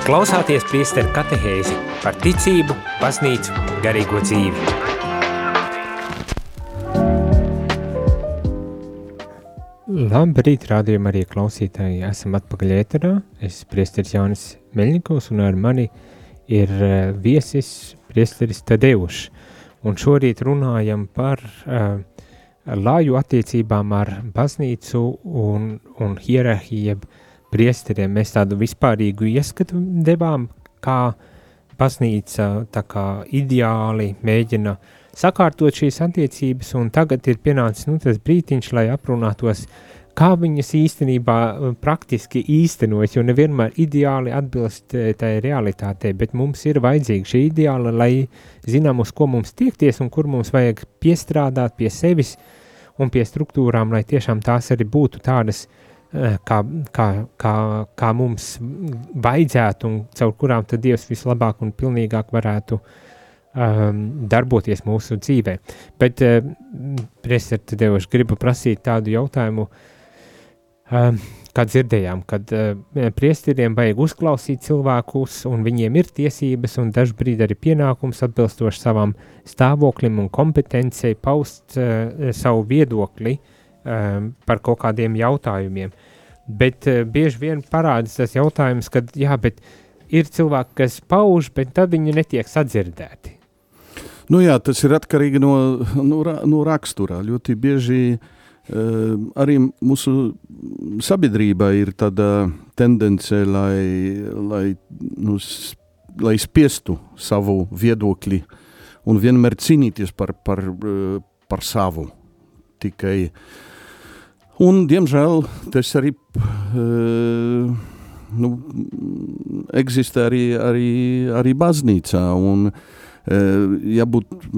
A: klausāties priesteru katehēzi par ticību, baznīcu, garīgo dzīvi. Labrīt, rādījumā arī klausītāji. Esam atpakaļ ēterā. Es priesteris Jānis Meļņikovs un ar mani ir uh, viesis priesteris Tadeušs. Un šorīt runājam par uh, lāju attiecībām ar baznīcu un, un hierarhiju priesteriem. Mēs tādu vispārīgu ieskatu devām, kā baznīca tā kā ideāli mēģina sakārtot šīs attiecības, un tagad ir pienācis nu, tas brītiņš, lai aprunātos, kā viņas īstenībā praktiski īstenojas, jo nevienmēr ideāli atbilst tai realitātei, bet mums ir vajadzīga šī ideāla, lai zinām, uz ko mums tiekties un kur mums vajag piestrādāt pie sevis un pie struktūrām, lai tiešām tās arī būtu tādas uh, kā, kā, kā, kā mums vajadzētu un caur kurām tad Dievs vislabāk un pilnīgāk varētu um, darboties mūsu dzīvē. Bet, eh, Priester, tad jau es gribu prasīt tādu jautājumu, um, kā dzirdējām, kad uh, priesteriem vajag uzklausīt cilvēkus, un viņiem ir tiesības un dažbrīd arī pienākums atbilstoši savam stāvoklim un kompetencei paust uh, savu viedokli uh, um, par kaut kādiem jautājumiem. Bet uh, bieži vien parādās tas jautājums, ka jā, ir cilvēki, kas pauž, bet tad viņi netiek sadzirdēti.
B: Nu jā, tas ir atkarīgi no, no, no raksturā. Ļoti bieži uh, arī mūsu sabiedrībā ir tāda tendence, lai, lai, nu, lai spiestu savu viedokli un vienmēr cīnīties par, par, uh, par savu. Tikai uh, Un, diemžēl tas arī uh, nu, eksistē arī, arī, arī baznīcā. Un, uh, jābūt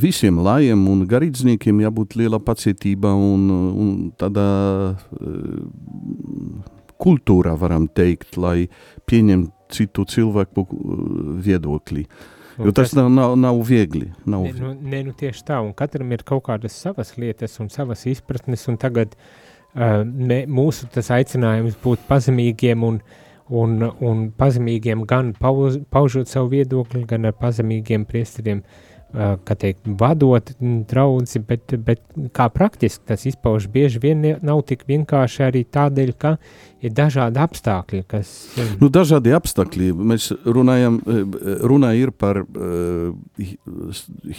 B: visiem lajiem un garīdzniekiem, jābūt liela pacietība un, un tādā uh, kultūrā, varam teikt, lai pieņemtu citu cilvēku viedokli. Jo tas, tas nav, nav, nav viegli. Nav.
A: Ne, nu, ne, nu tieši tā, un katram ir kaut kādas savas lietas un savas izpratnes, un tagad Uh, mē, mūsu tas aicinājums būt pazemīgiem un, un, un pazemīgiem gan pauž, paužot savu viedokli, gan ar pazemīgiem priesteriem, uh, kā teikt, vadot draudzi, bet, bet kā praktiski tas izpauž bieži vien nav tik vienkārši arī tādēļ, ka ir dažādi apstākļi, kas...
B: Nu, dažādi apstākļi, mēs runājam, runā ir par uh,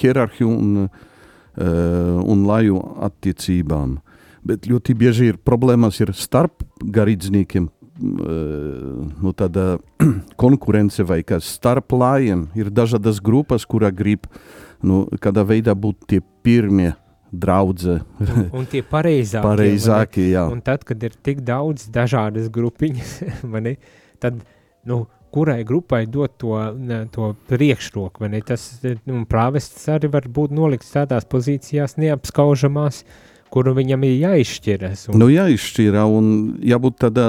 B: hierarhiju un, uh, un laju attiecībām. Uh, bet ļoti bieži ir problēmas ir starp garīdzniekiem. Nu, tāda konkurence vai kas starp lājiem ir dažādas grupas, kurā grib nu, kādā veidā būt tie pirmie draudze.
A: Un, un tie pareizākie.
B: pareizākie jā.
A: Un tad, kad ir tik daudz dažādas grupiņas, mani, tad, nu, kurai grupai dot to, to priekšroku, vai ne? Tas, nu, prāvests arī var būt nolikts tādās pozīcijās neapskaužamās, uh, kuru viņam ir jāizšķiras.
B: Un... Nu, jāizšķira, un jābūt tādā,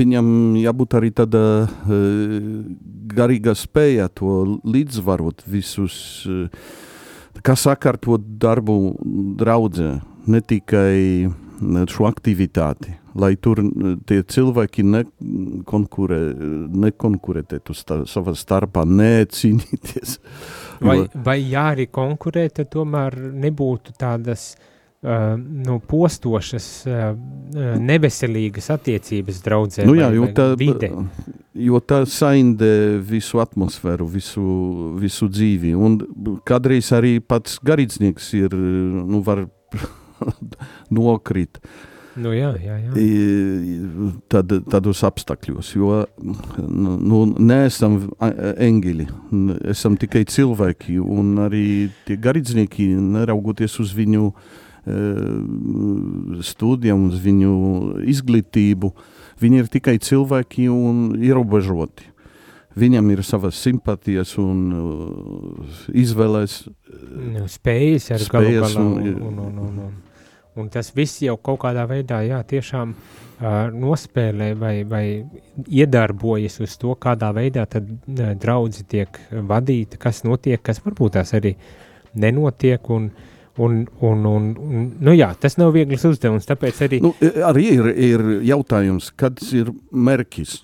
B: viņam jābūt arī tāda uh, garīga spēja to līdzvarot visus, uh, kā sakārtot darbu draudzē, ne tikai šo aktivitāti, lai tur tie cilvēki nekonkurē, nekonkurētētu sta, savā starpā, necīnīties.
A: Vai, vai jā, arī konkurē, tad tomēr nebūtu tādas uh, Uh, nu, postošas, uh, neveselīgas attiecības draudzē
B: nu, jā, vai,
A: jo
B: tā,
A: vide.
B: Jo tā saindē visu atmosfēru, visu, visu dzīvi. Un kādreiz arī pats garīdznieks ir, nu, var nokrīt.
A: Nu, jā, jā, jā.
B: Tad, tādos apstākļos, jo nu, nu neesam eņģeļi, esam tikai cilvēki, un arī tie garīdznieki, neraugoties uz viņu uh, studijām, uz viņu izglītību. Viņi ir tikai cilvēki un ierobežoti. Viņam ir savas simpātijas un uh, izvēles.
A: Nu, spējas ar spējas galu galā. Un, un, un, un, un, un tas viss jau kaut kādā veidā, jā, tiešām uh, nospēlē vai, vai iedarbojas uz to, kādā veidā tad uh, draudzi tiek vadīta, kas notiek, kas varbūt tās arī nenotiek un uh, Un, un, un, un, nu jā, tas nav viegls uzdevums, arī...
B: Nu, arī ir, ir jautājums, kad ir mērķis.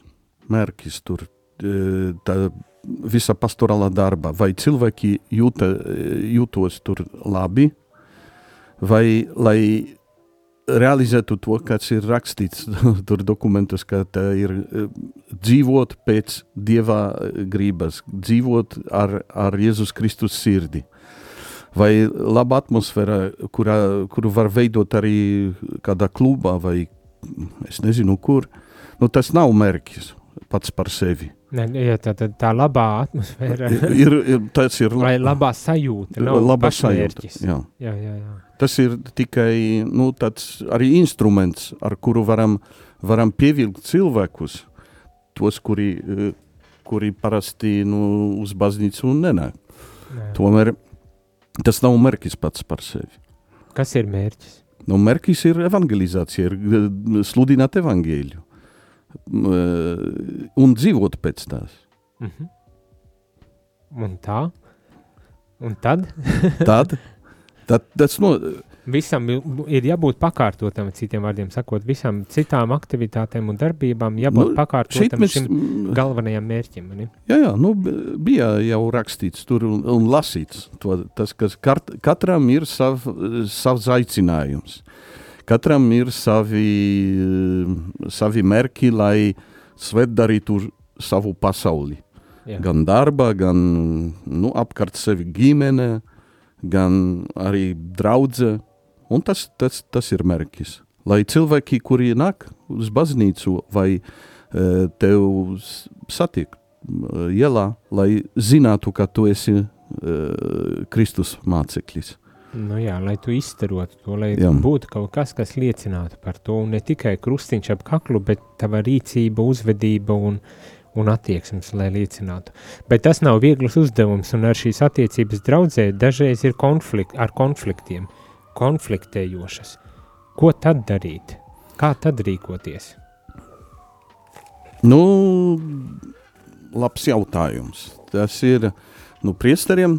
B: mērķis tur, e, tā visa pastorālā darba, vai cilvēki jūta, jūtos tur labi, vai lai realizētu to, kas ir rakstīts tur dokumentos, ka tā ir e, dzīvot pēc Dieva gribas, dzīvot ar, ar Jēzus Kristus sirdi. Vai laba atmosfēra, kurā, kuru var veidot arī kādā klubā vai es nezinu kur, nu tas nav mērķis pats par sevi.
A: Ne, ja tā, tā, tā labā atmosfēra
B: ir, ir, tas ir
A: vai labā sajūta, nav pašmērķis.
B: sajūta. Jā.
A: Jā, jā, jā.
B: Tas ir tikai nu, tāds arī instruments, ar kuru varam, varam pievilkt cilvēkus, tos, kuri, eh, kuri parasti nu, uz baznīcu nenāk. Tomēr tas nav mērķis pats par sevi.
A: Kas ir mērķis?
B: Nu, mērķis ir evangelizācija, ir eh, sludināt evangēļu eh, un dzīvot pēc tās.
A: Mhm. Un tā? Un tad?
B: Tad, tad tas no,
A: Visam ir jābūt pakārtotam, citiem vārdiem sakot, visam citām aktivitātēm un darbībām jābūt
B: Nu,
A: pakārtotam
B: mēs,
A: šim galvenajam mērķim. Ne?
B: jā, jā, nu, bija jau rakstīts tur un, un lasīts, to, tas, kas kart, katram ir sav, savs aicinājums. Katram ir savi, savi mērķi, lai svētdarītu savu pasauli.
A: Jā.
B: Gan darba, gan nu, apkārt sevi ģimene, gan arī draudze. Un tas, tas, tas ir mērķis. Lai cilvēki, kuri nāk uz baznīcu vai e, tev satiek e, ielā, lai zinātu, ka tu esi e, Kristus māceklis.
A: Nu, jā, lai tu izstarotu to, lai
B: Jā.
A: būtu kaut kas, kas liecinātu par to. Un ne tikai krustiņš ap kaklu, bet tava rīcība, uzvedība un, un attieksmes, lai liecinātu. Bet tas nav viegls uzdevums, un ar šīs attiecības draudzē dažreiz ir konflikt, ar konfliktiem, konfliktējošas. Ko tad darīt? Kā tad rīkoties?
B: Nu, labs jautājums. Tas ir nu, priesteriem.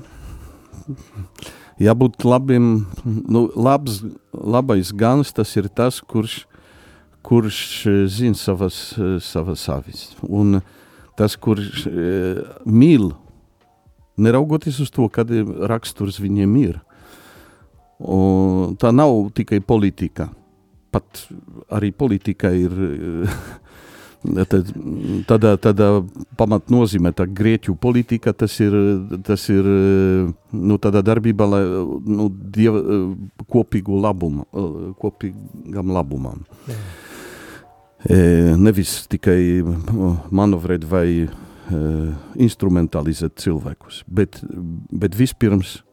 B: Jābūt labiem, nu, labs, labais gans tas ir tas, kurš, kurš zina savas, savas avis. Un tas, kurš e, mīl, neraugoties uz to, kāda raksturs viņiem ir. Un tā nav tikai politika. Pat arī politika ir eh, tad, tādā, tādā pamatnozīmē, tā grieķu politika, tas ir, tas ir eh, nu, tādā darbībā, lai nu, dieva, eh, kopīgu labumu, kopīgam labumam.
A: Jā.
B: E, nevis tikai manovrēt vai e, instrumentalizēt cilvēkus, bet, bet vispirms e,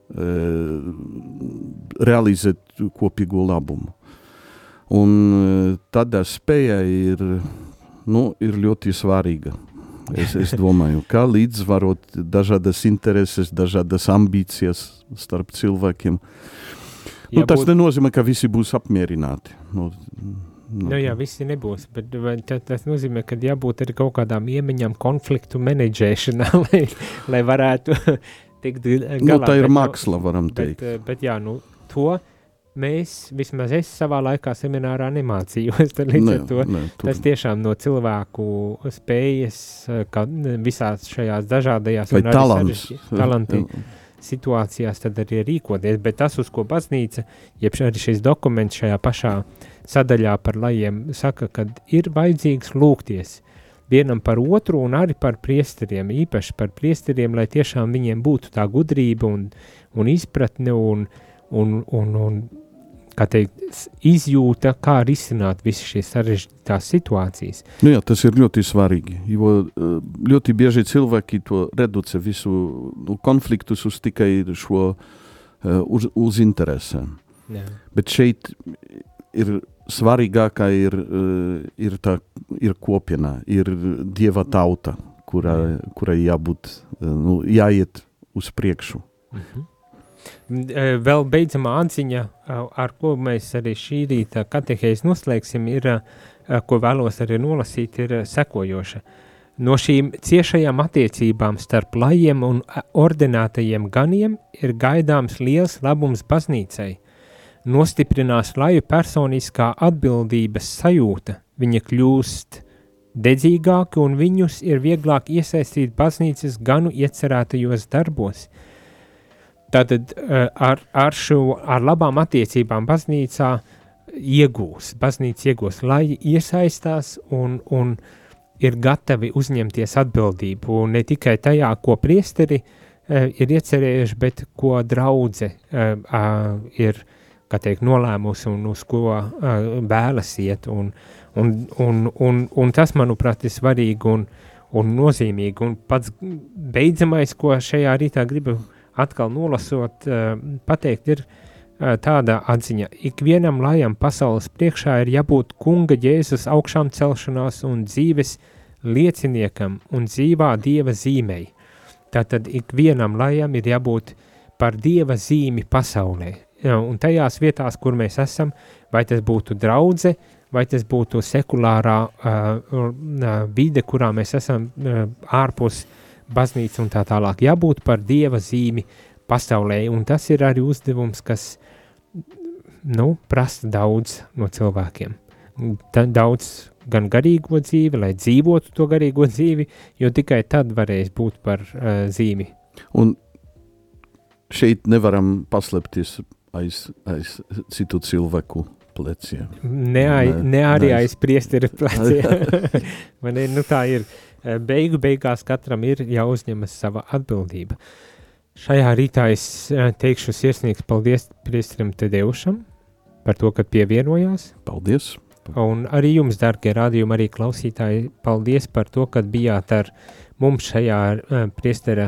B: realizēt kopīgo labumu. Un e, tādā spēja ir, nu, ir ļoti svarīga. Es, es domāju, kā līdzsvarot dažādas intereses, dažādas ambīcijas starp cilvēkiem. Nu, tas nenozīmē, ka visi būs apmierināti. Nu, nu,
A: Nu, jā, visi nebūs, bet ta- tas nozīmē, ka jābūt arī kaut kādām iemaņām konfliktu menedžēšanā, lai, lai varētu tikt galā.
B: nu, tā ir
A: bet, nu,
B: māksla, varam
A: Bet,
B: teikt.
A: eh, bet jā, nu, to mēs, vismaz es savā laikā seminārā nemācījos, līdz
B: Nē,
A: ar to
B: nē, tur-
A: tas tiešām no cilvēku spējas, eh, ka visās šajās dažādajās
B: talants.
A: talanti situācijās tad arī rīkoties, bet tas, uz ko baznīca, jeb arī šis dokuments šajā pašā sadaļā par lajiem, saka, ka ir vajadzīgs lūgties vienam par otru un arī par priesteriem, īpaši par priesteriem, lai tiešām viņiem būtu tā gudrība un, un izpratne un, un, un, un kā teikt, izjūta, kā risināt visas šīs sarežģītās situācijas.
B: Nu jā, tas ir ļoti svarīgi, jo eh, ļoti bieži cilvēki to reduce visu nu, konfliktus uz tikai šo eh, uz, uz interesēm.
A: Jā.
B: Bet šeit ir svarīgākā ir, eh, ir, tā, ir kopiena, ir dieva tauta, kurai, kurai jābūt, eh, nu, jāiet uz priekšu.
A: Mhm. Eh, Vēl beidzamā atziņa, ar ko mēs arī šī rīta katehēzi noslēgsim, ir, ko vēlos arī nolasīt, ir sekojoša. No šīm ciešajām attiecībām starp lajiem un ordinātajiem ganiem ir gaidāms liels labums baznīcai. Nostiprinās laju personiskā atbildības sajūta, viņa kļūst dedzīgāki un viņus ir vieglāk iesaistīt baznīcas ganu iecerētajos darbos. Tātad uh, ar, ar, šo, ar labām attiecībām baznīcā iegūs, baznīca iegūs, lai iesaistās un, un ir gatavi uzņemties atbildību ne tikai tajā, ko priesteri uh, ir iecerējuši, bet ko draudze uh, ir, kā teikt, nolēmusi un uz ko uh, vēlas iet. Un, un, un, un, un tas, manuprāt, ir svarīgi un, un nozīmīgi. Un pats beidzamais, ko šajā rītā gribu atkal nolasot, uh, pateikt, ir uh, tāda atziņa. Ikvienam lajam pasaules priekšā ir jābūt kunga Jēzus augšām celšanās un dzīves lieciniekam un dzīvā dieva zīmei. Tātad ikvienam lajam ir jābūt par dieva zīmi pasaulē. Un tajās vietās, kur mēs esam, vai tas būtu draudze, vai tas būtu sekulārā uh, vide, kurā mēs esam uh, ārpus baznīca un tā tālāk, jābūt par dieva zīmi pasaulē, un tas ir arī uzdevums, kas, nu, prasa daudz no cilvēkiem. Da, daudz gan garīgo dzīvi, lai dzīvotu to garīgo dzīvi, jo tikai tad varēs būt par uh, zīmi.
B: Un šeit nevaram paslēpties aiz, aiz citu cilvēku pleciem.
A: Ne, ai,
B: Ne,
A: ne arī
B: ne.
A: aiz priestera pleciem. Man ir, nu tā ir. Eh, Beigu beigās katram ir jāuzņemas sava atbildība. Šajā rītā es eh, teikšu sirsnīgs paldies priesterim Tedeušam par to, ka pievienojās.
B: Paldies!
A: Un arī jums, darbie rādījumi, arī klausītāji, paldies par to, ka bijāt ar mums šajā uh, priestera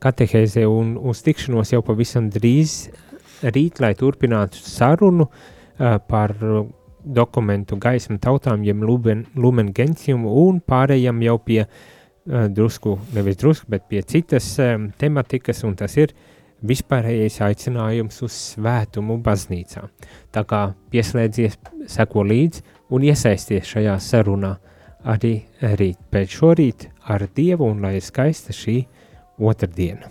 A: katehēzē un uz tikšanos jau pavisam drīz rīt, lai turpinātu sarunu par dokumentu gaismu tautām, jeb lumen, lumen gentium un pārējām jau pie drusku, nevis drusku, bet pie citas tematikas, un tas ir vispārējais aicinājums uz svētumu baznīcā. Tā kā pieslēdzies, seko līdzi un iesaisties šajā sarunā arī rīt pēc šorīt ar Dievu un lai ir skaista šī otrdiena.